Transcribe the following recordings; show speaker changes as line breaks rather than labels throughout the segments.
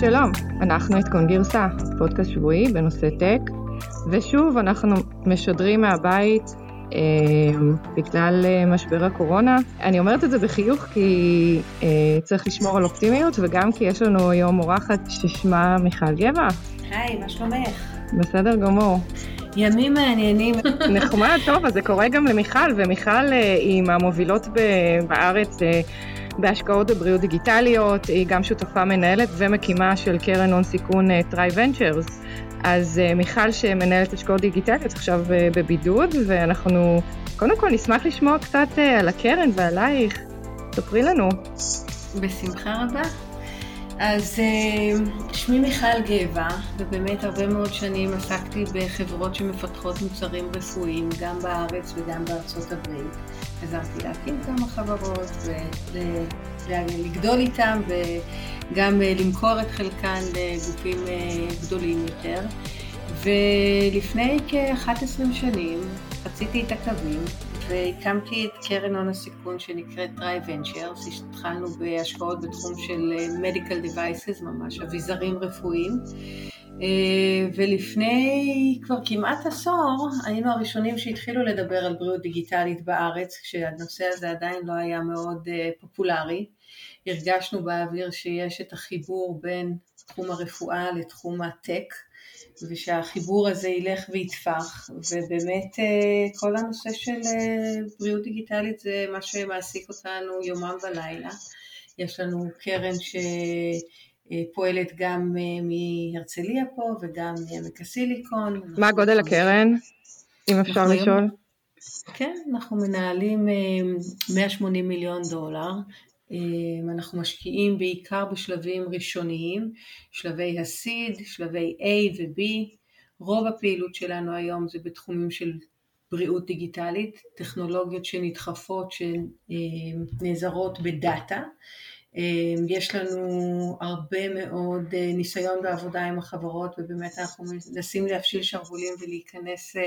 שלום, אנחנו עדכון גרסה, פודקאסט שבועי בנושא טק, ושוב אנחנו משדרים מהבית אה, בגלל אה, משבר הקורונה. אני אומרת את זה בחיוך כי אה, צריך לשמור על אופטימיות, וגם כי יש לנו היום אורחת ששמה מיכל גבע.
היי, מה שלומך?
בסדר גמור.
ימים מעניינים.
נחמד, טוב, אז זה קורה גם למיכל, ומיכל אה, היא מהמובילות בארץ. בהשקעות בבריאות דיגיטליות, היא גם שותפה מנהלת ומקימה של קרן הון סיכון טרי אה, ונצ'רס. אז אה, מיכל שמנהלת השקעות דיגיטליות עכשיו אה, בבידוד, ואנחנו קודם כל נשמח לשמוע קצת על הקרן ועלייך. ספרי לנו.
בשמחה רבה. אז שמי מיכל גבע, ובאמת הרבה מאוד שנים עסקתי בחברות שמפתחות מוצרים רפואיים, גם בארץ וגם בארצות הברית. עזרתי להקים כמה חברות ולגדול איתם וגם אה, למכור את חלקן לגופים אה, גדולים יותר. ולפני כ-11 שנים חציתי את הקווים והקמתי את קרן הון הסיכון שנקראת טרי ונצ'רס, התחלנו בהשקעות בתחום של אה, Medical Devices, ממש אביזרים רפואיים, אה, ולפני כבר כמעט עשור היינו הראשונים שהתחילו לדבר על בריאות דיגיטלית בארץ, כשהנושא הזה עדיין לא היה מאוד אה, פופולרי. הרגשנו באוויר שיש את החיבור בין תחום הרפואה לתחום הטק, ושהחיבור הזה ילך ויתפח, ובאמת אה, כל הנושא של בריאות דיגיטלית זה מה שמעסיק אותנו יומם ולילה. יש לנו קרן ש... אה, גם אה, מהרצליה פה וגם מעמק הסיליקון.
מה גודל הקרן, אם אפשר לשאול?
כן, אנחנו מנהלים 180 אה, מיליון דולר. אנחנו משקיעים בעיקר בשלבים ראשוניים, שלבי הסיד, שלבי A ו-B. רוב הפעילות שלנו היום זה בתחומים של בריאות דיגיטלית, טכנולוגיות שנדחפות, שנעזרות בדאטה. אמ, יש לנו הרבה מאוד אה, ניסיון בעבודה עם החברות ובאמת אנחנו מנסים להפשיל שרוולים ולהיכנס אה,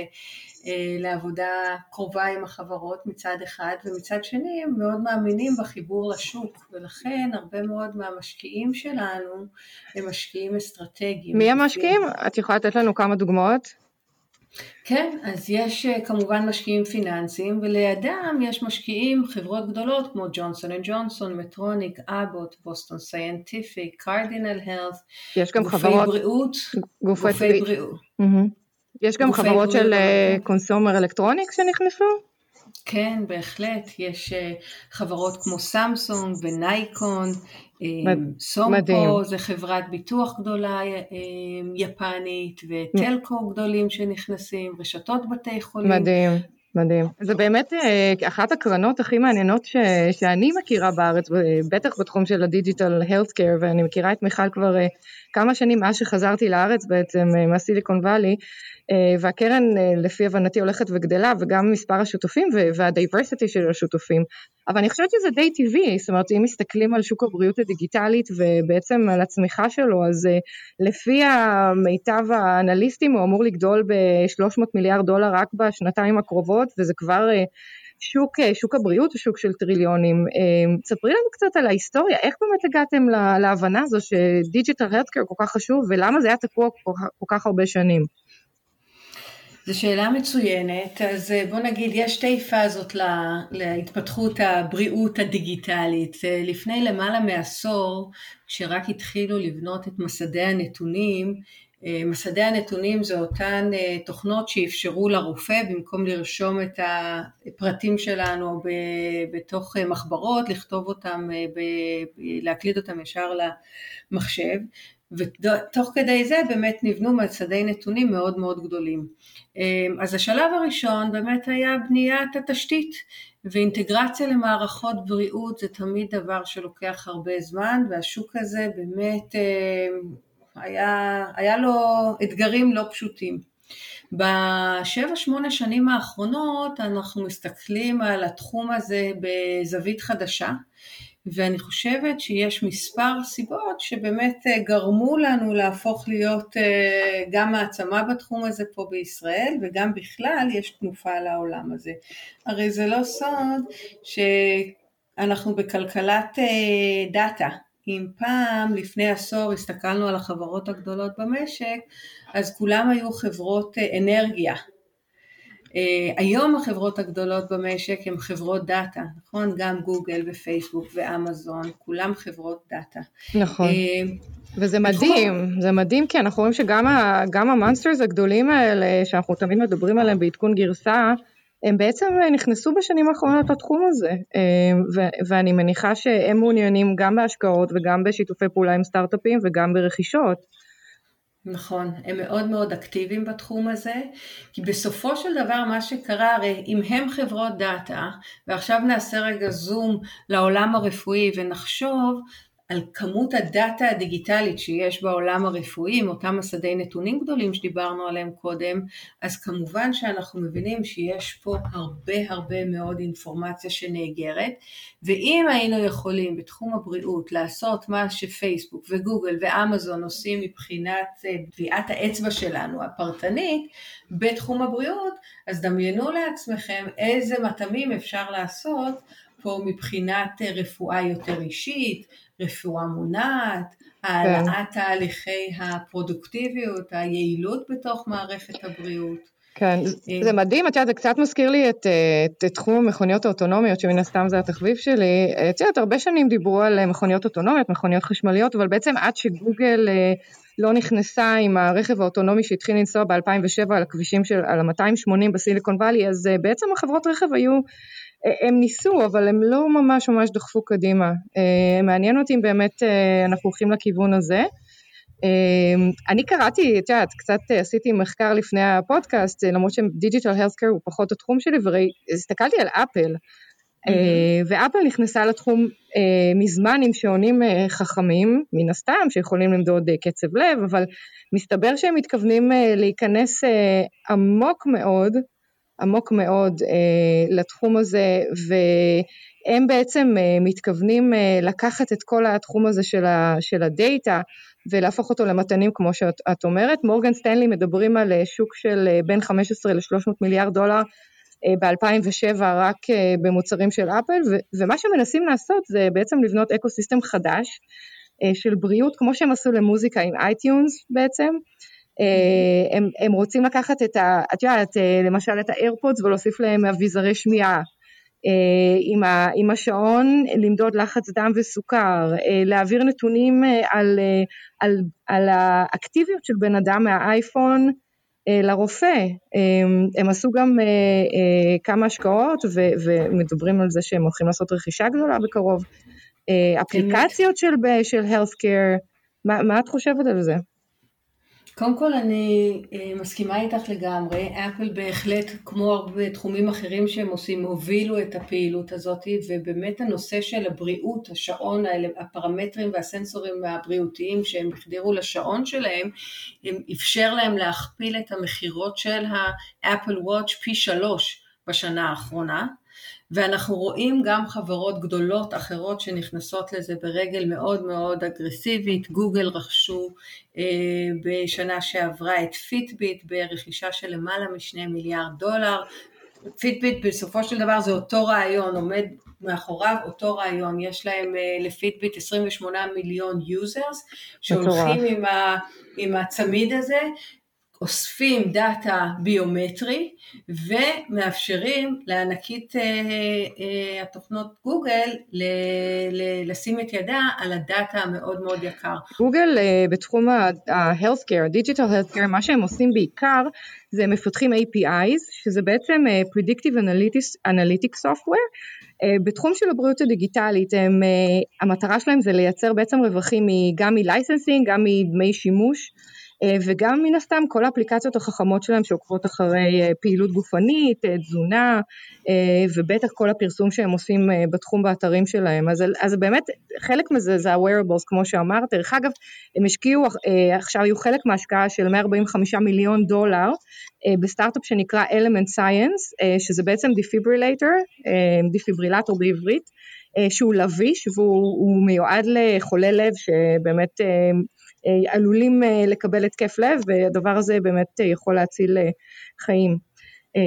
אה, לעבודה קרובה עם החברות מצד אחד ומצד שני הם מאוד מאמינים בחיבור לשוק ולכן הרבה מאוד מהמשקיעים שלנו הם משקיעים אסטרטגיים.
מי המשקיעים? את יכולה לתת לנו כמה דוגמאות?
כן, אז יש אה, כמובן משקיעים פיננסיים ולידם יש משקיעים חברות גדולות כמו Johnson and Johnson, Medtronic, Abbott, Boston Scientific, Cardinal Health,
יש גם גופי חברות,
בריאות,
גופי, גופי בריאות. Mm-hmm. יש גם חברות של קונסומר אלקטרוניקס שנכנסו?
כן, בהחלט, יש אה, חברות כמו סמסונג ונייקון, אה, סומפו זה חברת ביטוח גדולה אה, יפנית וטלקו גדולים שנכנסים, רשתות בתי חולים.
מדהים. מדהים. זה באמת אחת הקרנות הכי מעניינות ש, שאני מכירה בארץ, בטח בתחום של ה digital healthcare, ואני מכירה את מיכל כבר כמה שנים מאז שחזרתי לארץ בעצם מה Silicon Valley, אה, והקרן אה, לפי הבנתי הולכת וגדלה וגם מספר השותפים וה diversity של השותפים. אבל אני חושבת שזה די טבעי זאת אומרת אם מסתכלים על שוק הבריאות הדיגיטלית ובעצם על הצמיחה שלו אז אה, לפי המיטב האנליסטים הוא אמור לגדול ב-300 מיליארד דולר רק בשנתיים הקרובות וזה כבר שוק, שוק הבריאות הוא שוק של טריליונים. ספרי לנו קצת על ההיסטוריה, איך באמת הגעתם להבנה הזו שדיג'יטל הרדקר כל כך חשוב ולמה זה היה תקוע כל, כל כך הרבה שנים?
זו שאלה מצוינת, אז אה, בוא נגיד יש שתי פאזות להתפתחות הבריאות הדיגיטלית. אה, לפני למעלה מעשור, כשרק התחילו לבנות את מסדי הנתונים, אה, מסדי הנתונים זה אותן תוכנות שאפשרו לרופא במקום לרשום את הפרטים שלנו בתוך מחברות, לכתוב אותם, להקליד אותם ישר למחשב ותוך כדי זה באמת נבנו מצדי נתונים מאוד מאוד גדולים. אז השלב הראשון באמת היה בניית התשתית ואינטגרציה למערכות בריאות זה תמיד דבר שלוקח הרבה זמן והשוק הזה באמת אמ, היה, היה לו אתגרים לא פשוטים. בשבע שמונה שנים האחרונות אנחנו מסתכלים על התחום הזה בזווית חדשה ואני חושבת שיש מספר סיבות שבאמת אה, גרמו לנו להפוך להיות אה, גם מעצמה בתחום הזה פה בישראל וגם בכלל יש תנופה לעולם הזה. הרי זה לא סוד שאנחנו בכלכלת אה, דאטה אם פעם, לפני עשור, הסתכלנו על החברות הגדולות במשק, אז כולם היו חברות אנרגיה. אה, היום החברות הגדולות במשק הן חברות data, נכון? גם גוגל ופייסבוק ואמזון, כולם חברות data.
נכון. אה, וזה מדהים, בתחום... זה מדהים כי אנחנו רואים שגם ה monsters הגדולים האלה שאנחנו תמיד מדברים עליהם בעדכון גרסה, הם בעצם נכנסו בשנים האחרונות לתחום הזה, ו- ואני מניחה שהם מעוניינים גם בהשקעות וגם בשיתופי פעולה עם סטארט-אפים וגם ברכישות.
נכון, הם מאוד מאוד אקטיביים בתחום הזה, כי בסופו של דבר מה שקרה, הרי אם הם חברות דאטה, ועכשיו נעשה רגע זום לעולם הרפואי ונחשוב על כמות הדאטה הדיגיטלית שיש בעולם הרפואי, עם אותם מסדי נתונים גדולים שדיברנו עליהם קודם, אז כמובן שאנחנו מבינים שיש פה הרבה הרבה מאוד אינפורמציה שנאגרת, ואם היינו יכולים בתחום הבריאות לעשות מה שפייסבוק וגוגל ואמזון עושים מבחינת אה, טביעת האצבע שלנו הפרטנית בתחום הבריאות, אז דמיינו לעצמכם איזה מטעמים אפשר לעשות פה מבחינת אה, רפואה יותר אישית, רפואה מונעת, העלאת כן. תהליכי הפרודוקטיביות, היעילות בתוך מערכת הבריאות.
כן, אה, זה מדהים, את יודעת, זה קצת מזכיר לי את, את, את תחום המכוניות האוטונומיות, שמן הסתם זה התחביב שלי. את יודעת, הרבה שנים דיברו על מכוניות אוטונומיות, מכוניות חשמליות, אבל בעצם עד שגוגל אה, לא נכנסה עם הרכב האוטונומי שהתחיל לנסוע ב-2007 על הכבישים של, על ה-280 בסיליקון וואלי, אז אה, בעצם החברות רכב היו הם ניסו, אבל הם לא ממש ממש דחפו קדימה. אה, מעניין אותי אם באמת אה, אנחנו הולכים לכיוון הזה. אה, אני קראתי, את יודעת, קצת עשיתי מחקר לפני הפודקאסט, למרות שדיג'יטל הלסקר הוא פחות התחום שלי, והסתכלתי על אפל, mm-hmm. ואפל נכנסה לתחום מזמן עם שעונים חכמים, מן הסתם, שיכולים למדוד קצב לב, אבל מסתבר שהם מתכוונים להיכנס עמוק מאוד עמוק מאוד אה, לתחום הזה והם בעצם אה, מתכוונים אה, לקחת את כל התחום הזה של, ה, של הדאטה ולהפוך אותו למתנים כמו שאת אומרת. מורגן סטנלי מדברים על אה, שוק של אה, בין 15 ל-300 מיליארד דולר אה, ב-2007 רק במוצרים של אפל ומה שמנסים לעשות זה בעצם לבנות eco חדש של בריאות כמו שהם עשו למוזיקה עם iTunes בעצם אה, הם, הם רוצים לקחת את ה... את יודעת, אה, למשל את ה AirPods ולהוסיף להם אביזרי שמיעה. אה, עם, ה, עם השעון למדוד לחץ דם וסוכר, להעביר נתונים על, על, על האקטיביות של בן אדם מהאייפון לרופא. הם עשו גם כמה השקעות ומדברים על זה שהם הולכים לעשות רכישה גדולה בקרוב. אפליקציות של, של health care, מה, מה את חושבת על זה?
קודם כל אני אה, מסכימה איתך לגמרי, אפל בהחלט כמו הרבה תחומים אחרים שהם עושים הובילו את הפעילות הזאת ובאמת הנושא של הבריאות, השעון, הפרמטרים והסנסורים הבריאותיים שהם החדירו לשעון שלהם, הם אפשר להם להכפיל את המכירות של ה Apple Watch פי שלוש בשנה האחרונה ואנחנו רואים גם חברות גדולות אחרות שנכנסות לזה ברגל מאוד מאוד אגרסיבית, גוגל רכשו אה, בשנה שעברה את Fitbit ברכישה של למעלה משני מיליארד דולר, Fitbit בסופו של דבר זה אותו רעיון, עומד מאחוריו אותו רעיון, יש להם אה, ל Fitbit 28 מיליון users שהולכים עם, ה, עם הצמיד הזה אוספים data ביומטרי ומאפשרים לענקית אה, אה, התוכנות גוגל ל- לשים את ידה על ה data המאוד מאוד יקר.
גוגל אה, בתחום ה-health care, digital health care, מה שהם עושים בעיקר זה מפתחים APIs, שזה בעצם Predictive Analytics, Analytics Software. בתחום של הבריאות הדיגיטלית, הם, המטרה שלהם זה לייצר בעצם רווחים גם מלייסנסינג, גם מדמי שימוש. אה, וגם מן הסתם כל האפליקציות החכמות שלהם שעוקבות אחרי אה, פעילות גופנית, אה, תזונה ובטח כל הפרסום שהם עושים בתחום באתרים שלהם. אז, אז באמת חלק מזה זה ה-wearables כמו שאמרת, דרך אגב הם השקיעו, עכשיו היו חלק מההשקעה של 145 מיליון דולר בסטארט-אפ שנקרא Element Science, שזה בעצם דיפיברילטור, דיפיברילטור בעברית, שהוא לביש והוא מיועד לחולי לב שבאמת עלולים אה, לקבל התקף לב והדבר הזה באמת יכול להציל אה, חיים.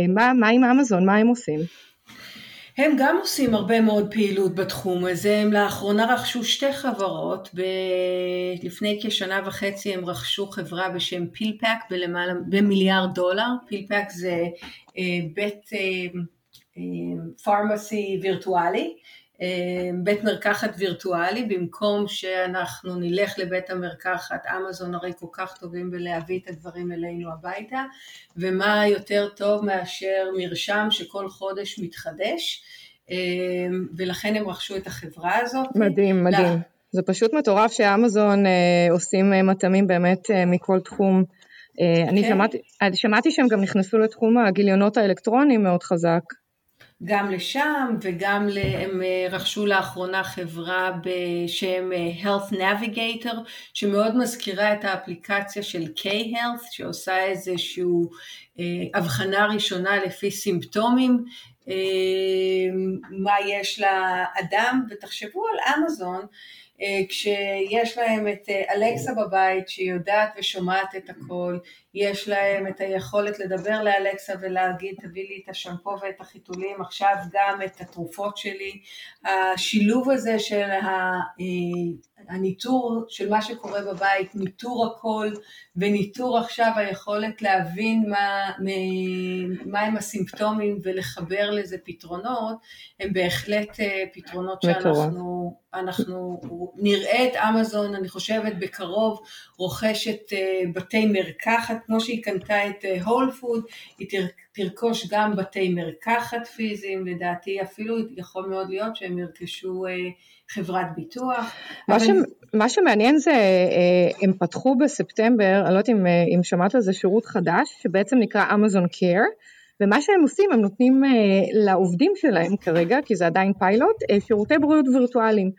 מה, מה עם אמזון? מה הם עושים?
הם גם עושים הרבה מאוד פעילות בתחום הזה, הם לאחרונה רכשו שתי חברות, ב... לפני כשנה וחצי הם רכשו חברה בשם פילפק בלמעלה, במיליארד דולר, פילפק זה אה, בית פארמסי אה, וירטואלי, אמ, בית מרקחת וירטואלי, במקום שאנחנו נלך לבית המרקחת, אמזון הרי כל כך טובים בלהביא את הדברים אלינו הביתה, ומה יותר טוב מאשר מרשם שכל חודש מתחדש, אמ, ולכן הם רכשו את החברה הזאת.
מדהים, מדהים. לה... זה פשוט מטורף שאמזון אה, עושים אה, מטעמים באמת אה, מכל תחום. אני כן. שמעתי, שמעתי שהם גם נכנסו לתחום הגיליונות האלקטרוניים מאוד חזק.
גם לשם וגם הם אה, רכשו לאחרונה חברה בשם אה, Health Navigator שמאוד מזכירה את האפליקציה של K-Health שעושה איזושהי אה, הבחנה ראשונה לפי סימפטומים מה יש לאדם. ותחשבו על אמזון אה, כשיש להם את אה, אלכסה בבית שיודעת ושומעת את הכל, יש להם את היכולת לדבר לאלכסה ולהגיד תביא לי את השמפו ואת החיתולים, עכשיו גם את התרופות שלי, השילוב הזה של אה, הניטור של מה שקורה בבית, ניטור הכל וניטור עכשיו היכולת להבין מה, מה הם הסימפטומים ולחבר לזה פתרונות, הם בהחלט פתרונות שאנחנו אנחנו נראה את אמזון, אני חושבת בקרוב רוכשת אה, בתי מרקחת, כמו שהיא קנתה את הול אה, פוד, היא תרכוש גם בתי מרקחת פיזיים, לדעתי אפילו יכול מאוד להיות שהם ירכשו אה, חברת ביטוח.
מה, אבל... ש... מה שמעניין זה, הם פתחו בספטמבר, אני לא יודעת אם, אם שמעת על זה שירות חדש, שבעצם נקרא אמזון קר. ומה שהם עושים, הם נותנים uh, לעובדים שלהם כרגע, כי זה עדיין פיילוט, uh, שירותי בריאות וירטואליים.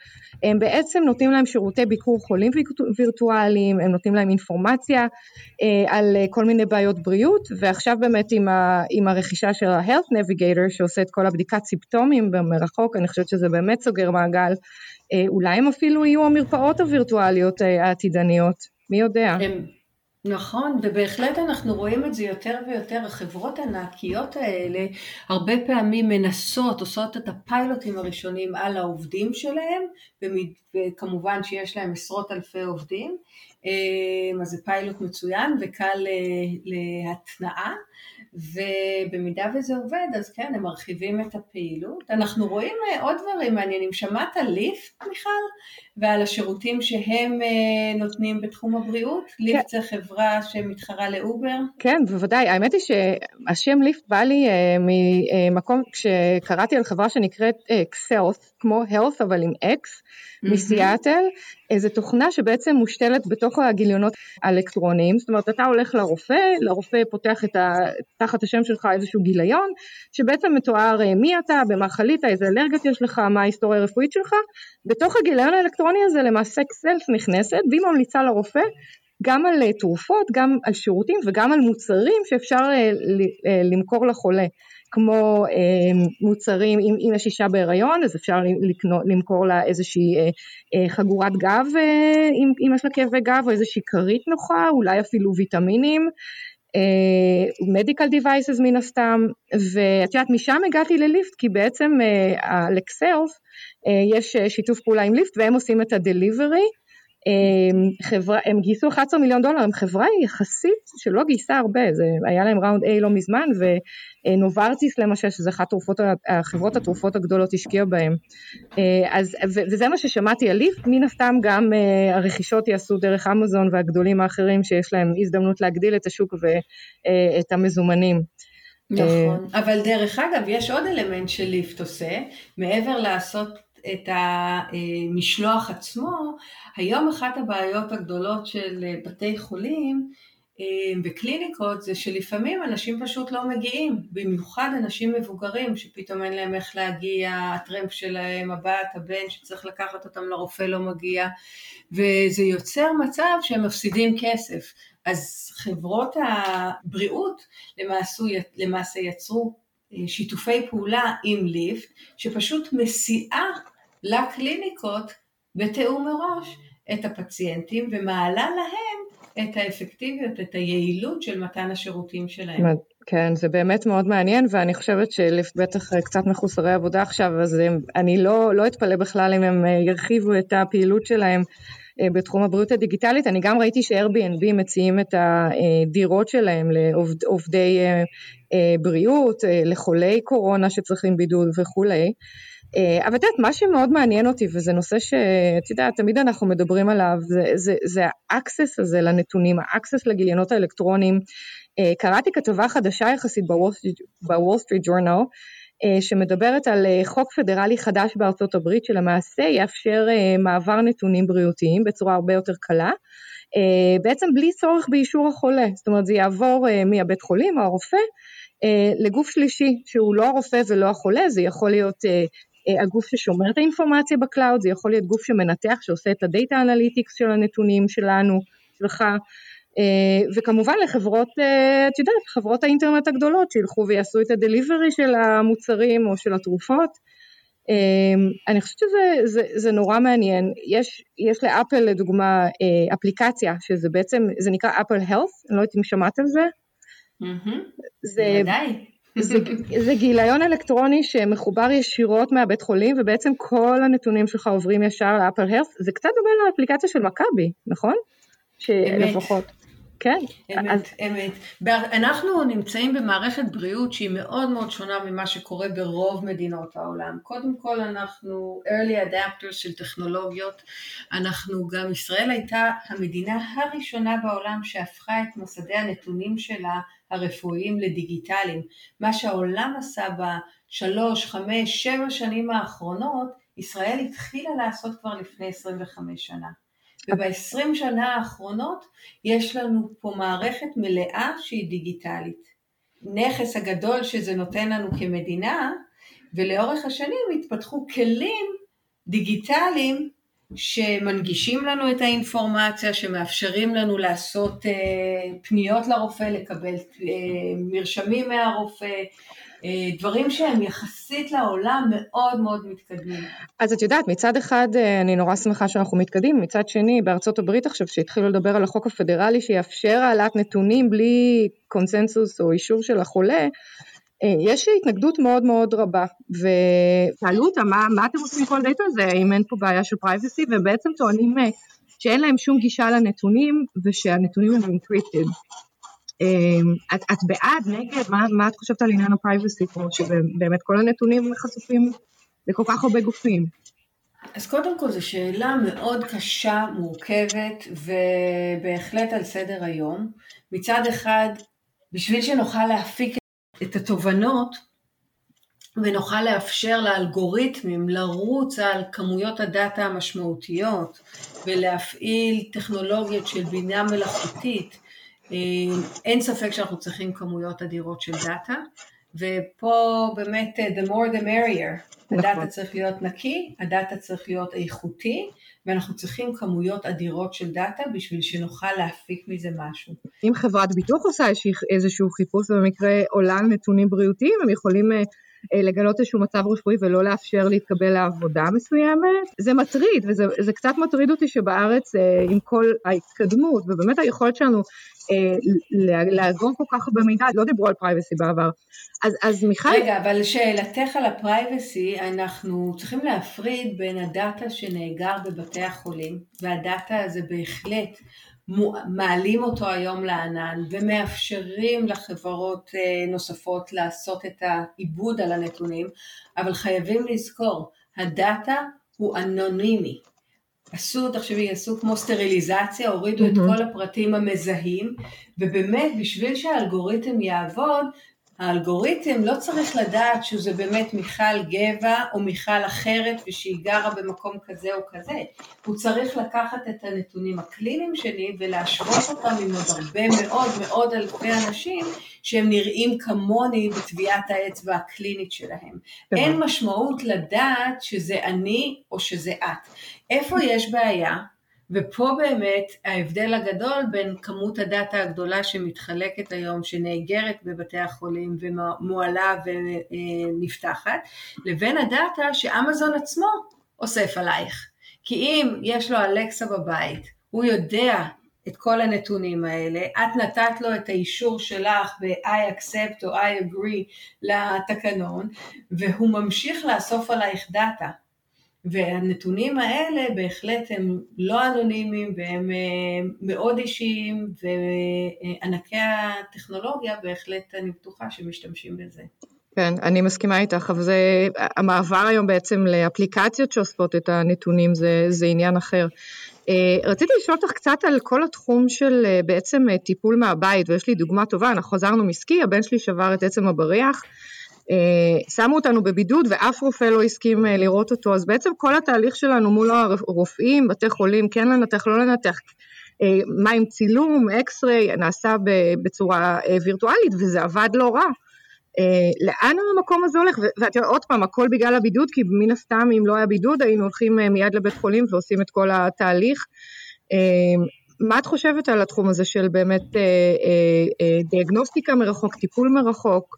הם בעצם נותנים להם שירותי ביקור חולים וירטואליים, הם נותנים להם אינפורמציה uh, על כל מיני בעיות בריאות, ועכשיו באמת עם, ה, עם הרכישה של ה-Health Navigator שעושה את כל הבדיקת סימפטומים במרחוק, אני חושבת שזה באמת סוגר מעגל. אולי הם אפילו יהיו המרפאות הווירטואליות העתידניות, מי יודע. הם...
נכון, ובהחלט אנחנו רואים את זה יותר ויותר, החברות הענקיות האלה הרבה פעמים מנסות, עושות את הפיילוטים הראשונים על העובדים שלהם, וכמובן שיש להם עשרות אלפי עובדים, אה, אז זה פיילוט מצוין וקל אה, להתנעה. ובמידה וזה עובד, אז כן, הם מרחיבים את הפעילות. אנחנו רואים אה, עוד דברים מעניינים. שמעת ליפט, מיכל? ועל השירותים שהם אה, נותנים בתחום הבריאות? כן. Lyft זה חברה שמתחרה ל Uber?
כן, בוודאי. האמת היא שהשם Lyft בא לי אה, ממקום, כשקראתי על חברה שנקראת Xealth, כמו health אבל עם X, מסיאטל, איזה תוכנה שבעצם מושתלת בתוך הגיליונות האלקטרוניים, זאת אומרת אתה הולך לרופא, לרופא פותח את ה, תחת השם שלך איזשהו גיליון, שבעצם מתואר אה, מי אתה, במה חלית, איזה אלרגיות יש לך, מה ההיסטוריה הרפואית שלך, בתוך הגיליון האלקטרוני הזה למעשה סלף נכנסת והיא ממליצה לרופא גם על אה, תרופות, גם על שירותים וגם על מוצרים שאפשר אה, למכור לחולה. כמו אה, מוצרים, אם, אם יש אישה בהיריון אז אפשר לקנות, למכור לה איזושהי אה, אה, חגורת גב אה, אם, אם יש לה כאבי גב או איזושהי כרית נוחה, אולי אפילו ויטמינים, מדיקל uh, דיווייסס מן הסתם, ואת יודעת משם הגעתי לליפט כי בעצם uh, לקסלס uh, יש uh, שיתוף פעולה עם ליפט והם עושים את הדליברי חברה, הם גייסו 11 מיליון דולר, הם חברה יחסית שלא גייסה הרבה, זה היה להם ראונד A לא מזמן ונוברטיס למשל, שזה אחת תרופות, חברות התרופות הגדולות השקיעה בהם. אה, אז, וזה מה ששמעתי על ליפט, מן הסתם גם אה, הרכישות יעשו דרך אמזון והגדולים האחרים שיש להם הזדמנות להגדיל את השוק ואת המזומנים.
נכון, אבל דרך אגב יש עוד אלמנט שליפט עושה, מעבר לעשות את המשלוח עצמו, היום אחת הבעיות הגדולות של בתי חולים אה, וקליניקות זה שלפעמים אנשים פשוט לא מגיעים, במיוחד אנשים מבוגרים שפתאום אין להם איך להגיע, הטרמפ שלהם, הבת, הבן שצריך לקחת אותם לרופא לא מגיע, וזה יוצר מצב שהם מפסידים כסף. אז חברות הבריאות למעשה, למעשה יצרו אה, שיתופי פעולה עם ליפט, שפשוט מסיעה לקליניקות בתיאום מראש את הפציינטים ומעלה להם את האפקטיביות, את היעילות של מתן השירותים שלהם.
כן, זה באמת מאוד מעניין, ואני חושבת שבטח קצת מחוסרי עבודה עכשיו, אז הם, אני לא, לא אתפלא בכלל אם הם ירחיבו את הפעילות שלהם אה, בתחום הבריאות הדיגיטלית. אני גם ראיתי ש-Airbnb מציעים את הדירות שלהם לעובדי אה, אה, בריאות, לחולי קורונה שצריכים בידוד וכולי. אבל את יודעת, מה שמאוד מעניין אותי, וזה נושא שאת יודעת, תמיד אנחנו מדברים עליו, זה, זה, זה ה access הזה לנתונים, ה access לגיליונות האלקטרוניים. קראתי כתבה חדשה יחסית ב Wall Street Journal, אה, שמדברת על אה, חוק פדרלי חדש בארצות הברית שלמעשה יאפשר אה, מעבר נתונים בריאותיים בצורה הרבה יותר קלה, בעצם בלי צורך באישור החולה, זאת אומרת זה יעבור מהבית חולים או הרופא לגוף שלישי שהוא לא הרופא ולא החולה, זה יכול להיות הגוף ששומר את האינפורמציה ב cloud, זה יכול להיות גוף שמנתח שעושה את ה data analytics של הנתונים שלנו, שלך, אה, וכמובן לחברות, אה, את יודעת, חברות האינטרנט הגדולות שילכו ויעשו את ה delivery של המוצרים או של התרופות. אה, אני חושבת שזה זה, זה נורא מעניין. יש, יש לאפל לדוגמה אפליקציה שזה בעצם, זה נקרא אפל הלף, אני לא יודעת אם שמעת על זה.
זה,
זה, זה גיליון אלקטרוני שמחובר ישירות מהבית חולים ובעצם כל הנתונים שלך עוברים ישר לאפל הלף, זה קצת דומה לאפליקציה של מכבי, נכון?
שלפחות. כן. אמת, אז... אמת. אנחנו נמצאים במערכת בריאות שהיא מאוד מאוד שונה ממה שקורה ברוב מדינות העולם. קודם כל אנחנו early adapters של טכנולוגיות. אנחנו גם, ישראל הייתה המדינה הראשונה בעולם שהפכה את מסדי הנתונים שלה הרפואיים לדיגיטליים. מה שהעולם עשה בשלוש, חמש, שבע שנים האחרונות, ישראל התחילה לעשות כבר לפני 25 שנה. וב-20 שנה האחרונות יש לנו פה מערכת מלאה שהיא דיגיטלית. נכס הגדול שזה נותן לנו כמדינה, ולאורך השנים התפתחו כלים דיגיטליים שמנגישים לנו את האינפורמציה, שמאפשרים לנו לעשות אה, פניות לרופא, לקבל אה, מרשמים מהרופא, אה, דברים שהם יחסית לעולם מאוד מאוד מתקדמים.
אז את יודעת, מצד אחד אני נורא שמחה שאנחנו מתקדמים, מצד שני בארצות הברית עכשיו שהתחילו לדבר על החוק הפדרלי שיאפשר העלאת נתונים בלי קונסנזוס או אישור של החולה, אה, יש התנגדות מאוד מאוד רבה, ושאלו אותם מה, מה אתם עושים כל דאטה הזה, אם אין פה בעיה של privacy, ובעצם טוענים שאין להם שום גישה לנתונים ושהנתונים הם encrypted. אמ, את, את בעד, נגד, מה, מה את חושבת על עניין ה privacy פה, שבאמת כל הנתונים חשופים לכל כך הרבה גופים?
אז קודם כל זו שאלה מאוד קשה, מורכבת, ובהחלט על סדר היום. מצד אחד, בשביל שנוכל להפיק את התובנות, ונוכל לאפשר לאלגוריתמים לרוץ על כמויות הדאטה המשמעותיות ולהפעיל טכנולוגיות של בינה מלאכותית אה, אין ספק שאנחנו צריכים כמויות אדירות של דאטה, ופה באמת אה, the more the merrier. נכון. הדאטה צריך להיות נקי, הדאטה צריך להיות איכותי, ואנחנו צריכים כמויות אדירות של דאטה בשביל שנוכל להפיק מזה משהו.
אם חברת ביטוח עושה איזשהו חיפוש ובמקרה עולה על נתונים בריאותיים, הם יכולים אה, לגלות איזשהו מצב רפואי ולא לאפשר להתקבל לעבודה מסוימת, זה מטריד, וזה קצת מטריד אותי שבארץ אה, עם כל ההתקדמות, ובאמת היכולת שלנו אה, לאגור כל כך הרבה מידע, לא דיברו על privacy בעבר. אז, אז מיכל...
רגע, אבל לשאלתך על ה privacy, אנחנו צריכים להפריד בין הדאטה שנאגר בבתי החולים, והדאטה הזה בהחלט מעלים אותו היום לענן ומאפשרים לחברות אה, נוספות לעשות את העיבוד על הנתונים, אבל חייבים לזכור, הדאטה הוא אנונימי. עשו, תחשבי, עשו כמו סטריליזציה, הורידו mm-hmm. את כל הפרטים המזהים, ובאמת בשביל שהאלגוריתם יעבוד, האלגוריתם לא צריך לדעת שזה באמת מיכל גבע או מיכל אחרת ושהיא גרה במקום כזה או כזה, הוא צריך לקחת את הנתונים הקליניים שלי ולהשוות אותם עם עוד הרבה מאוד מאוד אלפי אנשים שהם נראים כמוני בטביעת האצבע הקלינית שלהם. אין משמעות לדעת שזה אני או שזה את. איפה יש בעיה? ופה באמת ההבדל הגדול בין כמות הדאטה הגדולה שמתחלקת היום, שנאגרת בבתי החולים ומועלה ונפתחת, לבין הדאטה שאמזון עצמו אוסף עלייך. כי אם יש לו אלקסה בבית, הוא יודע את כל הנתונים האלה, את נתת לו את האישור שלך ב-I accept או I agree לתקנון, והוא ממשיך לאסוף עלייך דאטה. והנתונים האלה בהחלט הם לא אנונימיים והם אה, מאוד אישיים וענקי הטכנולוגיה בהחלט אני בטוחה שמשתמשים בזה.
כן, אני מסכימה איתך, אבל זה, המעבר היום בעצם לאפליקציות שאוספות את הנתונים זה, זה עניין אחר. אה, רציתי לשאול אותך קצת על כל התחום של אה, בעצם טיפול מהבית, ויש לי דוגמה טובה, אנחנו חזרנו מסקי, הבן שלי שבר את עצם הבריח, שמו אותנו בבידוד ואף רופא לא הסכים אה, לראות אותו, אז בעצם כל התהליך שלנו מול הרופאים, בתי חולים, כן לנתח, לא לנתח, אה, מה עם צילום, אקס-ריי, נעשה בצורה וירטואלית וזה עבד לא רע. לאן המקום הזה הולך? ואת יודעת, עוד פעם, הכל בגלל הבידוד, כי מן הסתם אם לא היה בידוד היינו הולכים מיד לבית חולים ועושים את כל התהליך. מה את חושבת על התחום הזה של באמת דיאגנוסטיקה מרחוק, טיפול מרחוק?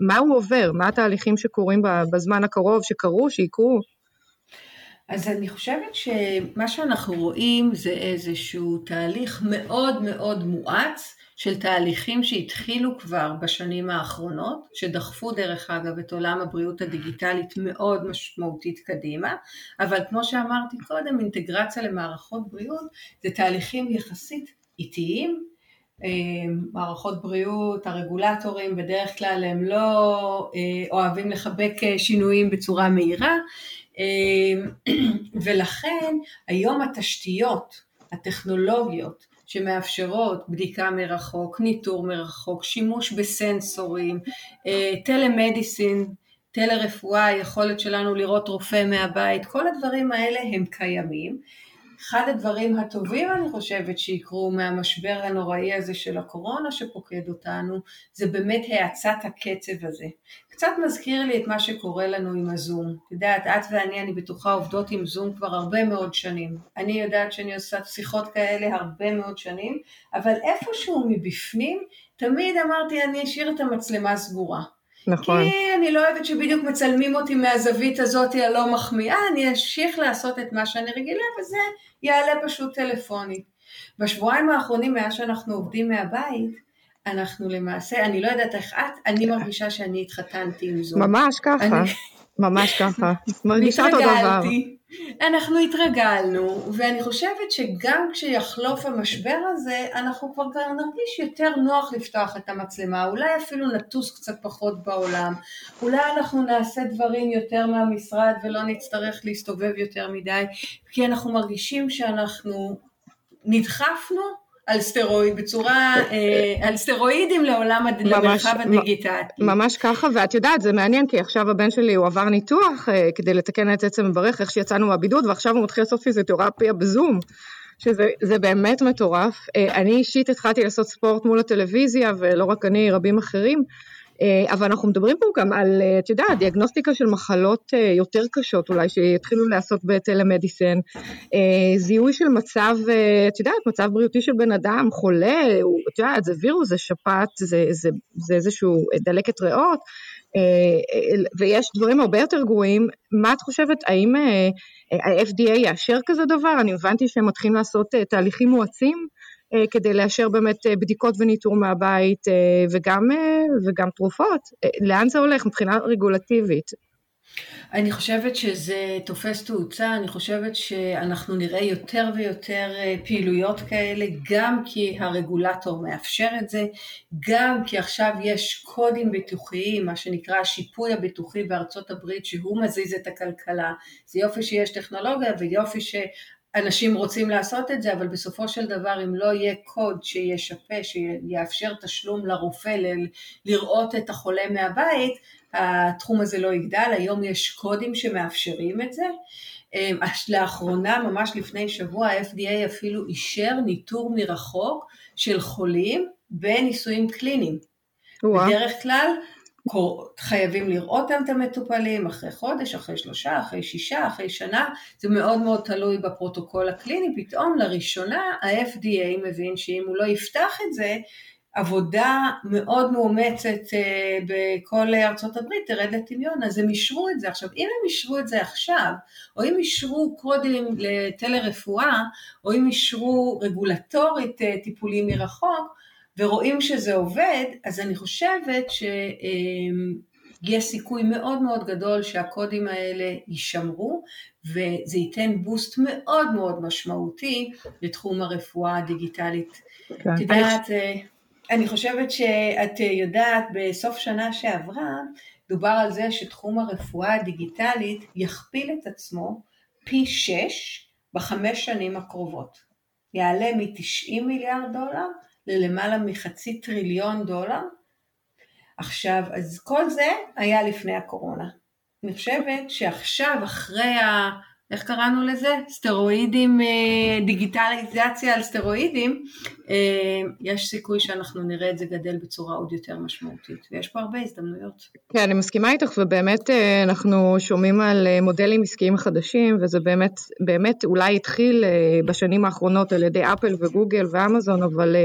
מה הוא עובר, מה התהליכים שקורים בזמן הקרוב, שקרו, שיקרו.
אז אני חושבת שמה שאנחנו רואים זה איזשהו תהליך מאוד מאוד מואץ של תהליכים שהתחילו כבר בשנים האחרונות, שדחפו דרך אגב את עולם הבריאות הדיגיטלית מאוד משמעותית קדימה, אבל כמו שאמרתי קודם, אינטגרציה למערכות בריאות זה תהליכים יחסית איטיים, מערכות בריאות, הרגולטורים בדרך כלל הם לא אה, אוהבים לחבק אה, שינויים בצורה מהירה. ולכן היום התשתיות הטכנולוגיות שמאפשרות בדיקה מרחוק, ניטור מרחוק, שימוש בסנסורים, טלמדיסין, טלרפואה, יכולת שלנו לראות רופא מהבית, כל הדברים האלה הם קיימים אחד הדברים הטובים אני חושבת שיקרו מהמשבר הנוראי הזה של הקורונה שפוקד אותנו זה באמת האצת הקצב הזה. קצת מזכיר לי את מה שקורה לנו עם הזום. את יודעת, את ואני, אני בטוחה, עובדות עם זום כבר הרבה מאוד שנים. אני יודעת שאני עושה שיחות כאלה הרבה מאוד שנים, אבל איפשהו מבפנים, תמיד אמרתי, אני אשאיר את המצלמה סגורה. נכון. כי אני לא אוהבת שבדיוק מצלמים אותי מהזווית הזאת הלא מחמיאה, אני אמשיך לעשות את מה שאני רגילה, וזה יעלה פשוט טלפונית. בשבועיים האחרונים, מאז שאנחנו עובדים מהבית, אנחנו למעשה, אני לא יודעת איך את, אני מרגישה שאני התחתנתי עם זו.
ממש ככה, אני... ממש ככה, מרגישה אותו דבר.
אנחנו התרגלנו, ואני חושבת שגם כשיחלוף המשבר הזה, אנחנו כבר נרגיש יותר נוח לפתוח את המצלמה, אולי אפילו נטוס קצת פחות בעולם, אולי אנחנו נעשה דברים יותר מהמשרד ולא נצטרך להסתובב יותר מדי, כי אנחנו מרגישים שאנחנו נדחפנו על סטרואיד, בצורה, אה, על סטרואידים לעולם, למרחב הדיגיטלי.
ממש ככה, ואת יודעת, זה מעניין, כי עכשיו הבן שלי, הוא עבר ניתוח אה, כדי לתקן את עצם הברך, איך שיצאנו מהבידוד, ועכשיו הוא מתחיל לעשות פיזיותרפיה בזום. שזה באמת מטורף. אה, אני אישית התחלתי לעשות ספורט מול הטלוויזיה, ולא רק אני, רבים אחרים. אה, אבל אנחנו מדברים פה גם על, אה, את יודעת, דיאגנוסטיקה של מחלות אה, יותר קשות אולי, שיתחילו לעשות בטלמדיסן, זיהוי של מצב, את יודעת, מצב בריאותי של בן אדם, חולה, את יודעת, זה וירוס, זה שפעת, זה, זה, זה איזשהו דלקת ריאות, ויש דברים הרבה יותר גרועים. מה את חושבת, האם ה-FDA יאשר כזה דבר? אני הבנתי שהם מתחילים לעשות תהליכים מואצים. אה, כדי לאשר באמת אה, בדיקות וניטור מהבית אה, וגם, וגם תרופות. לאן זה הולך מבחינה רגולטיבית?
אני חושבת שזה תופס תאוצה, אני חושבת שאנחנו נראה יותר ויותר פעילויות כאלה, גם כי הרגולטור מאפשר את זה, גם כי עכשיו יש קודים ביטוחיים, מה שנקרא השיפוי הביטוחי בארצות הברית, שהוא מזיז את הכלכלה. זה יופי שיש טכנולוגיה ויופי ש... אנשים רוצים לעשות את זה, אבל בסופו של דבר אם לא יהיה קוד שישפה, שיאפשר תשלום לרופא לראות את החולה מהבית, התחום הזה לא יגדל, היום יש קודים שמאפשרים את זה. אמ, לאחרונה, ממש לפני שבוע, ה-FDA אפילו אישר ניטור מרחוק של חולים בניסויים קליניים. בדרך כלל חייבים לראות את המטופלים אחרי חודש, אחרי שלושה, אחרי שישה, אחרי שנה, זה מאוד מאוד תלוי בפרוטוקול הקליני, פתאום לראשונה ה-FDA מבין שאם הוא לא יפתח את זה, עבודה מאוד מאומצת אה, בכל ארצות הברית תרד לטמיון, אז הם אישרו את זה. עכשיו, אם הם אישרו את זה עכשיו, או אם אישרו קודים לטלרפואה, או אם אישרו רגולטורית אה, טיפולים מרחוק, ורואים שזה עובד, אז אני חושבת ש... יש סיכוי מאוד מאוד גדול שהקודים האלה יישמרו וזה ייתן בוסט מאוד מאוד משמעותי לתחום הרפואה הדיגיטלית. כן. את יודעת, אה, אני חושבת שאת יודעת, בסוף שנה שעברה דובר על זה שתחום הרפואה הדיגיטלית יכפיל את עצמו פי שש בחמש שנים הקרובות. יעלה מ-90 מיליארד דולר ללמעלה מחצי טריליון דולר, עכשיו, אז כל זה היה לפני הקורונה. אני חושבת שעכשיו, אחרי ה... איך קראנו לזה? סטרואידים, אה, דיגיטליזציה על סטרואידים, אה, יש סיכוי שאנחנו נראה את זה גדל בצורה עוד יותר משמעותית, ויש פה הרבה הזדמנויות.
כן, אני מסכימה איתך, ובאמת אה, אנחנו שומעים על מודלים עסקיים חדשים, וזה באמת, באמת אולי התחיל בשנים האחרונות על ידי אפל וגוגל ואמזון, אבל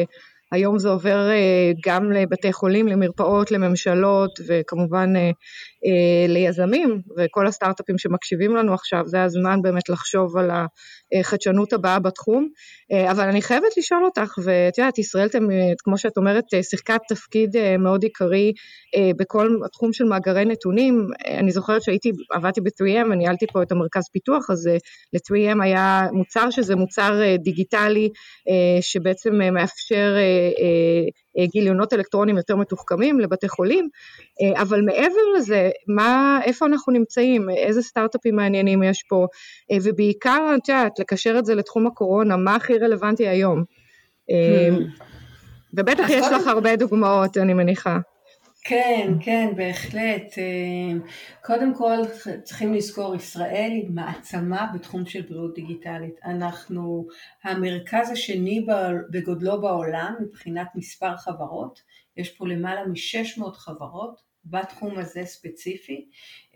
היום זה עובר אה, גם לבתי חולים, למרפאות, לממשלות וכמובן אה, ליזמים וכל הסטארט-אפים שמקשיבים לנו עכשיו, זה הזמן באמת לחשוב על החדשנות הבאה בתחום. אבל אני חייבת לשאול אותך, ואת יודעת, ישראל, כמו שאת אומרת, שיחקה תפקיד מאוד עיקרי בכל התחום של מאגרי נתונים. אני זוכרת שהייתי, עבדתי ב-3M וניהלתי פה את המרכז פיתוח, אז ל-3M היה מוצר שזה מוצר דיגיטלי שבעצם מאפשר אה, גיליונות אלקטרונים יותר מתוחכמים לבתי חולים, אה, אבל מעבר לזה, מה, איפה אנחנו נמצאים, איזה סטארט-אפים מעניינים יש פה, אה, ובעיקר, את יודעת, לקשר את זה לתחום הקורונה, מה הכי רלוונטי היום. Hmm. ובטח יש לך הרבה דוגמאות, אני מניחה.
כן, כן, בהחלט. אה, קודם כל צריכים לזכור, ישראל היא מעצמה בתחום של בריאות דיגיטלית. אנחנו המרכז השני בגודלו בעולם מבחינת מספר חברות, יש פה למעלה מ-600 חברות בתחום הזה ספציפי.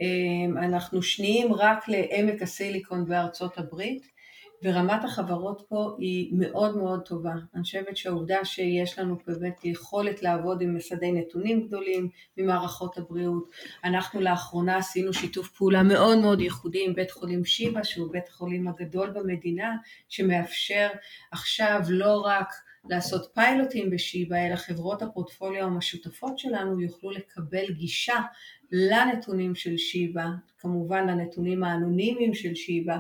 אה, אנחנו שניים רק לעמק הסיליקון בארצות הברית. ורמת החברות פה היא מאוד מאוד טובה. אני חושבת שהעובדה שיש לנו באמת יכולת לעבוד עם מסדי נתונים גדולים ממערכות הבריאות, אנחנו לאחרונה עשינו שיתוף פעולה מאוד מאוד ייחודי עם בית חולים שיבא, שהוא בית החולים הגדול במדינה, שמאפשר עכשיו לא רק לעשות פיילוטים בשיבא, אלא חברות הפורטפוליו המשותפות שלנו יוכלו לקבל גישה לנתונים של שיבא, כמובן לנתונים האנונימיים של שיבא,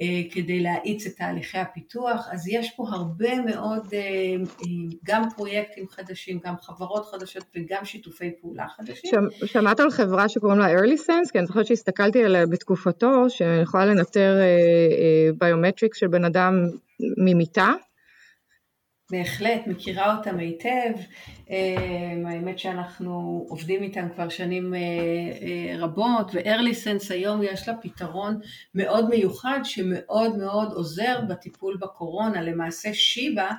אה, כדי להאיץ את תהליכי הפיתוח, אז יש פה הרבה מאוד אה, אה, גם פרויקטים חדשים, גם חברות חדשות וגם שיתופי פעולה חדשים.
שמעת על חברה שקוראים לה early sense? כי אני זוכרת שהסתכלתי עליה בתקופתו, שיכולה לנטר ביומטריקס של בן אדם ממיטה.
בהחלט, מכירה אותם היטב, אמ, האמת שאנחנו עובדים איתם כבר שנים אה, אה, רבות, ו-early sense היום יש לה פתרון מאוד מיוחד שמאוד מאוד עוזר בטיפול בקורונה, למעשה שיבא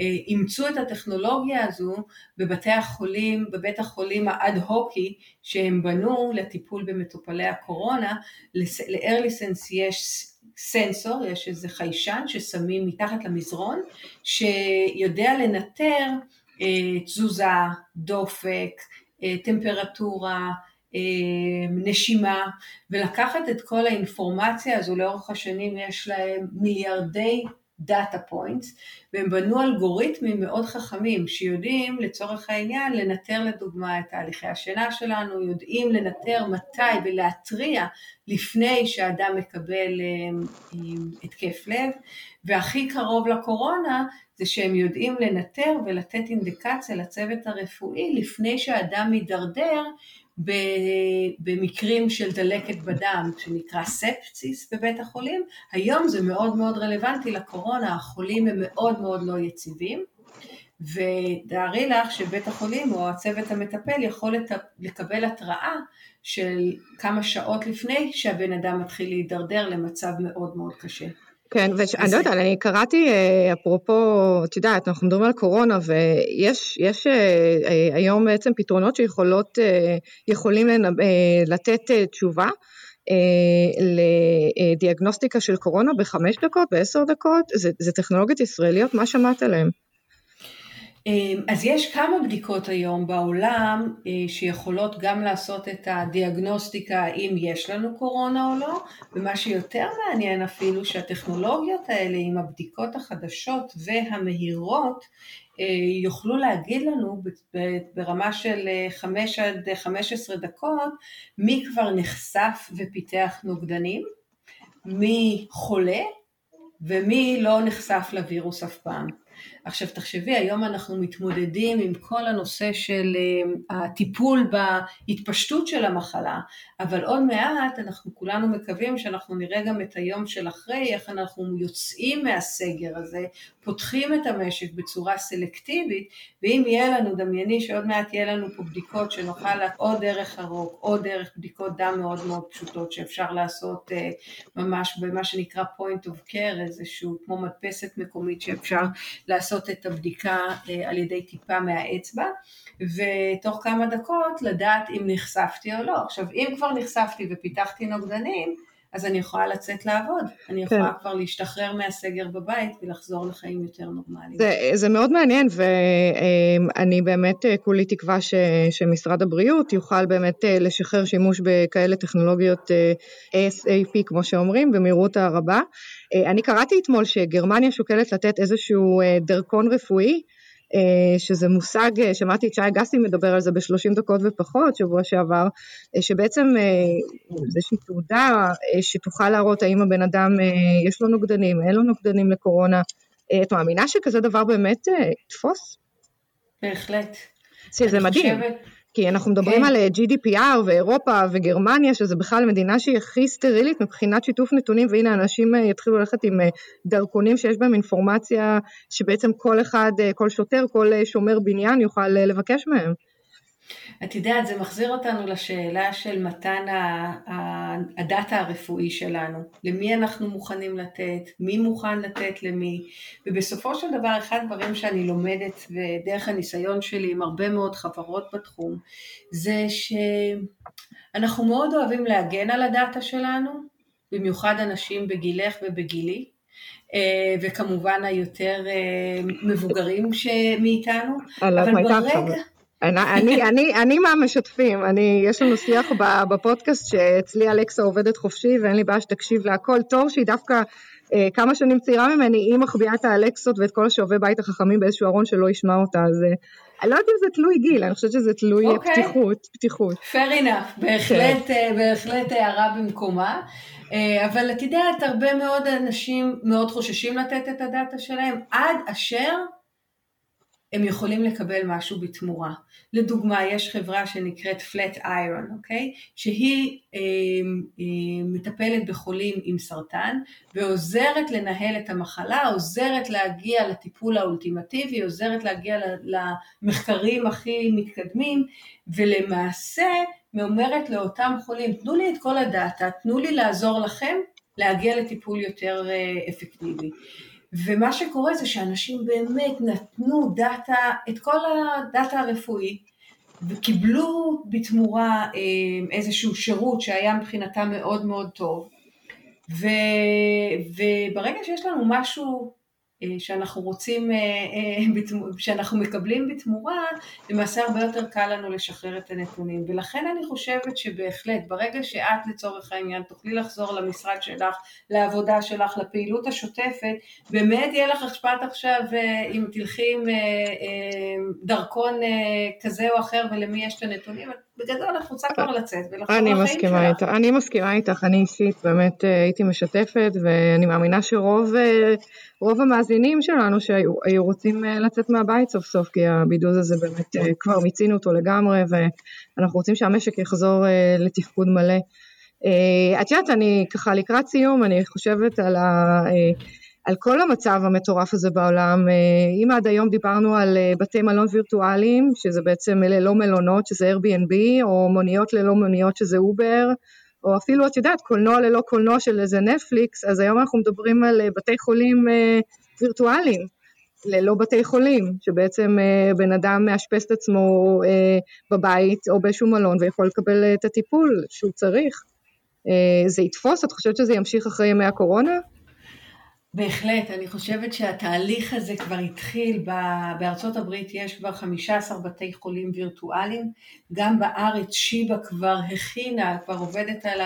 אה, אימצו את הטכנולוגיה הזו בבתי החולים, בבית החולים האד הוקי שהם בנו לטיפול במטופלי הקורונה, ל-early sense יש סנסור, יש איזה חיישן ששמים מתחת למזרון, שיודע לנטר אה, תזוזה, דופק, אה, טמפרטורה, אה, נשימה, ולקחת את כל האינפורמציה הזו לאורך השנים, יש להם מיליארדי data points, והם בנו אלגוריתמים מאוד חכמים שיודעים לצורך העניין לנטר לדוגמה את תהליכי השינה שלנו, יודעים לנטר מתי ולהתריע לפני שאדם מקבל אה, התקף לב, והכי קרוב לקורונה זה שהם יודעים לנטר ולתת אינדיקציה לצוות הרפואי לפני שאדם מידרדר במקרים של דלקת בדם שנקרא ספסיס בבית החולים, היום זה מאוד מאוד רלוונטי לקורונה, החולים הם מאוד מאוד לא יציבים ותארי לך שבית החולים או הצוות המטפל יכול לקבל התראה של כמה שעות לפני שהבן אדם מתחיל להידרדר למצב מאוד מאוד קשה.
כן, ואני לא יודעת, אני קראתי, אה, אפרופו, את יודעת, אנחנו מדברים על קורונה, ויש יש, אה, אה, היום בעצם פתרונות שיכולות, יכולים לתת תשובה. לדיאגנוסטיקה של קורונה בחמש דקות, בעשר דקות, זה, זה טכנולוגיות ישראליות, מה שמעת עליהן?
אמ, אז יש כמה בדיקות היום בעולם אה, שיכולות גם לעשות את הדיאגנוסטיקה אם יש לנו קורונה או לא, ומה שיותר מעניין אפילו שהטכנולוגיות האלה עם הבדיקות החדשות והמהירות אה, יוכלו להגיד לנו ברמה של 5 אה, עד 15 דקות מי כבר נחשף ופיתח נוגדנים, מי חולה ומי לא נחשף לווירוס אף פעם. עכשיו תחשבי, היום אנחנו מתמודדים עם כל הנושא של אה, הטיפול בהתפשטות של המחלה, אבל עוד מעט אנחנו כולנו מקווים שאנחנו נראה גם את היום של אחרי, איך אנחנו יוצאים מהסגר הזה, פותחים את המשק בצורה סלקטיבית, ואם יהיה לנו, דמייני שעוד מעט יהיה לנו פה בדיקות שנוכל או דרך הרוק או דרך בדיקות דם מאוד מאוד פשוטות שאפשר לעשות אה, ממש במה שנקרא point of care, איזשהו כמו מדפסת מקומית שאפשר לעשות את הבדיקה אה, על ידי טיפה מהאצבע, ותוך כמה דקות לדעת אם נחשפתי או לא. עכשיו אם כבר נחשפתי ופיתחתי נוגדנים, אז אני יכולה לצאת לעבוד, אני יכולה כן. כבר להשתחרר מהסגר בבית ולחזור לחיים יותר נורמליים.
זה, זה מאוד מעניין ואני באמת אה, כולי תקווה ש, שמשרד הבריאות יוכל באמת אה, לשחרר שימוש בכאלה טכנולוגיות ASAP כמו שאומרים במהירות הרבה. אני קראתי אתמול שגרמניה שוקלת לתת איזשהו דרכון רפואי אה, שזה מושג, אה, שמעתי את שי גסי מדבר על זה בשלושים דקות ופחות שבוע שעבר, אה, שבעצם זה איזושהי תעודה שתוכל להראות האם הבן אדם יש לו נוגדנים, אין לו נוגדנים לקורונה. את מאמינה שכזה דבר באמת יתפוס?
בהחלט.
זה מדהים. חושבת... כי אנחנו מדברים כן. על אה, GDPR ואירופה וגרמניה, שזה בכלל מדינה שהיא הכי סטרילית מבחינת שיתוף נתונים, והנה אנשים אה, יתחילו ללכת עם אה, דרכונים שיש בהם אינפורמציה שבעצם כל אחד, כל שוטר, כל שומר בניין יוכל לבקש מהם.
את יודעת, זה מחזיר אותנו לשאלה של מתן הדאטה הרפואי שלנו, למי אנחנו מוכנים לתת, מי מוכן לתת למי, ובסופו של דבר אחד הדברים שאני לומדת ודרך הניסיון שלי עם הרבה מאוד חברות בתחום, זה שאנחנו מאוד אוהבים להגן על הדאטה שלנו, במיוחד אנשים בגילך ובגילי, אה, וכמובן היותר אה, מבוגרים מאיתנו,
אבל ברגע... אני, אני, אני, אני מהמשתפים, אני, יש לנו שיח בפודקאסט שאצלי אלכסה עובדת חופשי ואין לי בעיה שתקשיב להכל, תור שהיא דווקא אה, כמה שנים צעירה ממני, היא מחביאה את האלקסות ואת כל השואבי בית החכמים באיזשהו ארון שלא ישמע אותה, אז אה, אני לא יודעת אם זה תלוי גיל, אני חושבת שזה תלוי okay. אוקיי. פתיחות, פתיחות.
fair enough, בהחלט, okay. כן. בהחלט הערה במקומה. אה, אבל את יודעת, הרבה מאוד אנשים מאוד חוששים לתת את הדאטה שלהם, עד אשר הם יכולים לקבל משהו בתמורה. לדוגמה, יש חברה שנקראת Flat Iron, אוקיי? שהיא אה, אה, מטפלת בחולים עם סרטן ועוזרת לנהל את המחלה, עוזרת להגיע לטיפול האולטימטיבי, עוזרת להגיע למחקרים הכי מתקדמים, ולמעשה אומרת לאותם חולים, תנו לי את כל הדאטה, תנו לי לעזור לכם להגיע לטיפול יותר אה, אפקטיבי. ומה שקורה זה שאנשים באמת נתנו דאטה, את כל הדאטה הרפואי, וקיבלו בתמורה אה, איזשהו שירות שהיה מבחינתם מאוד מאוד טוב. ו, וברגע שיש לנו משהו שאנחנו רוצים, אה, אה, שאנחנו מקבלים בתמורה, למעשה הרבה יותר קל לנו לשחרר את הנתונים. ולכן אני חושבת שבהחלט, ברגע שאת לצורך העניין תוכלי לחזור למשרד שלך, לעבודה שלך, לפעילות השוטפת, באמת יהיה לך אכפת עכשיו אם תלכי עם דרכון כזה או אחר ולמי יש את הנתונים, בגדול את רוצה כבר לצאת ולחזור לחיים שלך. איתך,
אני מסכימה איתך, אני אישית באמת הייתי משתפת ואני מאמינה שרוב רוב המאזינים שלנו שהיו רוצים אה, לצאת מהבית סוף סוף, כי הבידוד הזה באמת אה, כבר מיצינו אותו לגמרי, ואנחנו רוצים שהמשק יחזור אה, לתפקוד מלא. את יודעת, אני ככה לקראת סיום, אני חושבת על, ה, על כל המצב המטורף הזה בעולם. אם עד היום דיברנו על בתי מלון וירטואליים, שזה בעצם ללא מלונות, שזה Airbnb, או מוניות ללא מוניות, שזה אובר, או אפילו את יודעת קולנוע ללא קולנוע של איזה נטפליקס, אז היום אנחנו מדברים על אה, בתי חולים אה, וירטואליים, ללא בתי חולים, שבעצם אה, בן אדם מאשפז את עצמו אה, בבית או באיזשהו מלון ויכול לקבל אה, את הטיפול שהוא צריך. אה, זה יתפוס? את חושבת שזה ימשיך אחרי ימי הקורונה?
בהחלט, אני חושבת שהתהליך הזה כבר התחיל, בארצות הברית יש כבר 15 בתי חולים וירטואליים, גם בארץ שיבא כבר הכינה, כבר עובדת על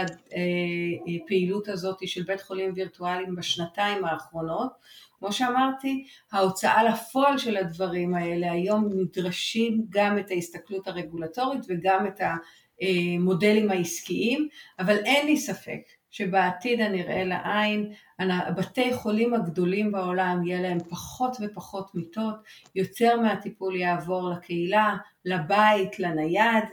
הפעילות הזאת של בית חולים וירטואליים בשנתיים האחרונות. כמו שאמרתי, ההוצאה לפועל של הדברים האלה, היום נדרשים גם את ההסתכלות הרגולטורית וגם את המודלים העסקיים, אבל אין לי ספק שבעתיד הנראה לעין הבתי חולים הגדולים בעולם יהיה להם פחות ופחות מיטות, יותר מהטיפול יעבור לקהילה, לבית, לנייד,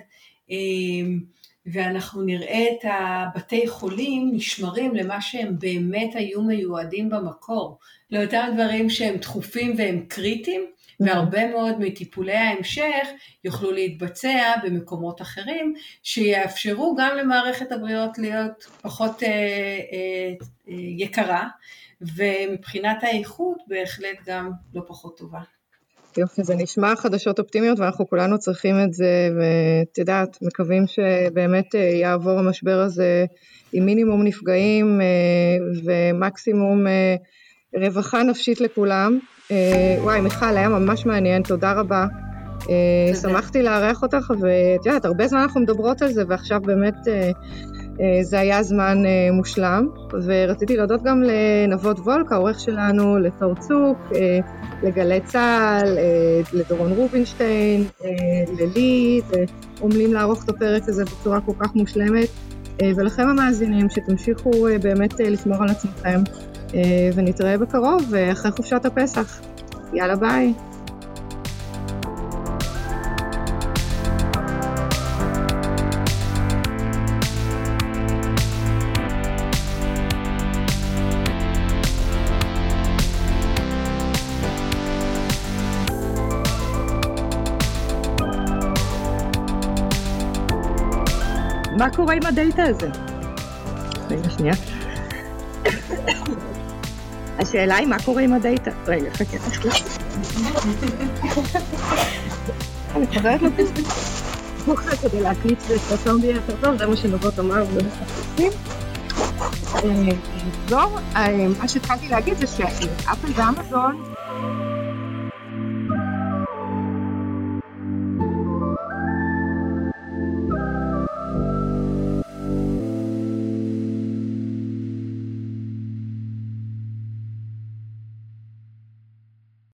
אמ, ואנחנו נראה את הבתי חולים נשמרים למה שהם באמת היו מיועדים במקור, לאותם דברים שהם דחופים והם קריטיים, והרבה מאוד מטיפולי ההמשך יוכלו להתבצע במקומות אחרים, שיאפשרו גם למערכת הבריאות להיות פחות אה, אה, אה, יקרה, ומבחינת האיכות בהחלט גם לא פחות טובה.
יופי, זה נשמע חדשות אופטימיות ואנחנו כולנו צריכים את זה, ואת יודעת, מקווים שבאמת אה, יעבור המשבר הזה עם מינימום נפגעים אה, ומקסימום אה, רווחה נפשית לכולם. וואי, מיכל, היה ממש מעניין, תודה רבה. שמחתי לארח אותך, ואת יודעת, הרבה זמן אנחנו מדברות על זה, ועכשיו באמת אה, זה היה זמן אה, מושלם, ורציתי להודות גם לנבות וולק, העורך שלנו, לתור צוק, אה, לגלי צה"ל, לדורון רובינשטיין, ללי, שעומלים לערוך את הפרק הזה בצורה כל כך מושלמת, ולכם המאזינים, שתמשיכו באמת לשמור על עצמכם, ונתראה בקרוב אחרי חופשת הפסח. יאללה ביי. מה קורה עם הדאטה הזה? רגע, שנייה. השאלה היא מה קורה עם הדאטה. רגע, חכה. אני חוזרת לפה. כדי להקליט שהסאונד יהיה יותר טוב, זה מה שנובות אמר זו, מה שהתחלתי להגיד זה שאפל ואמזון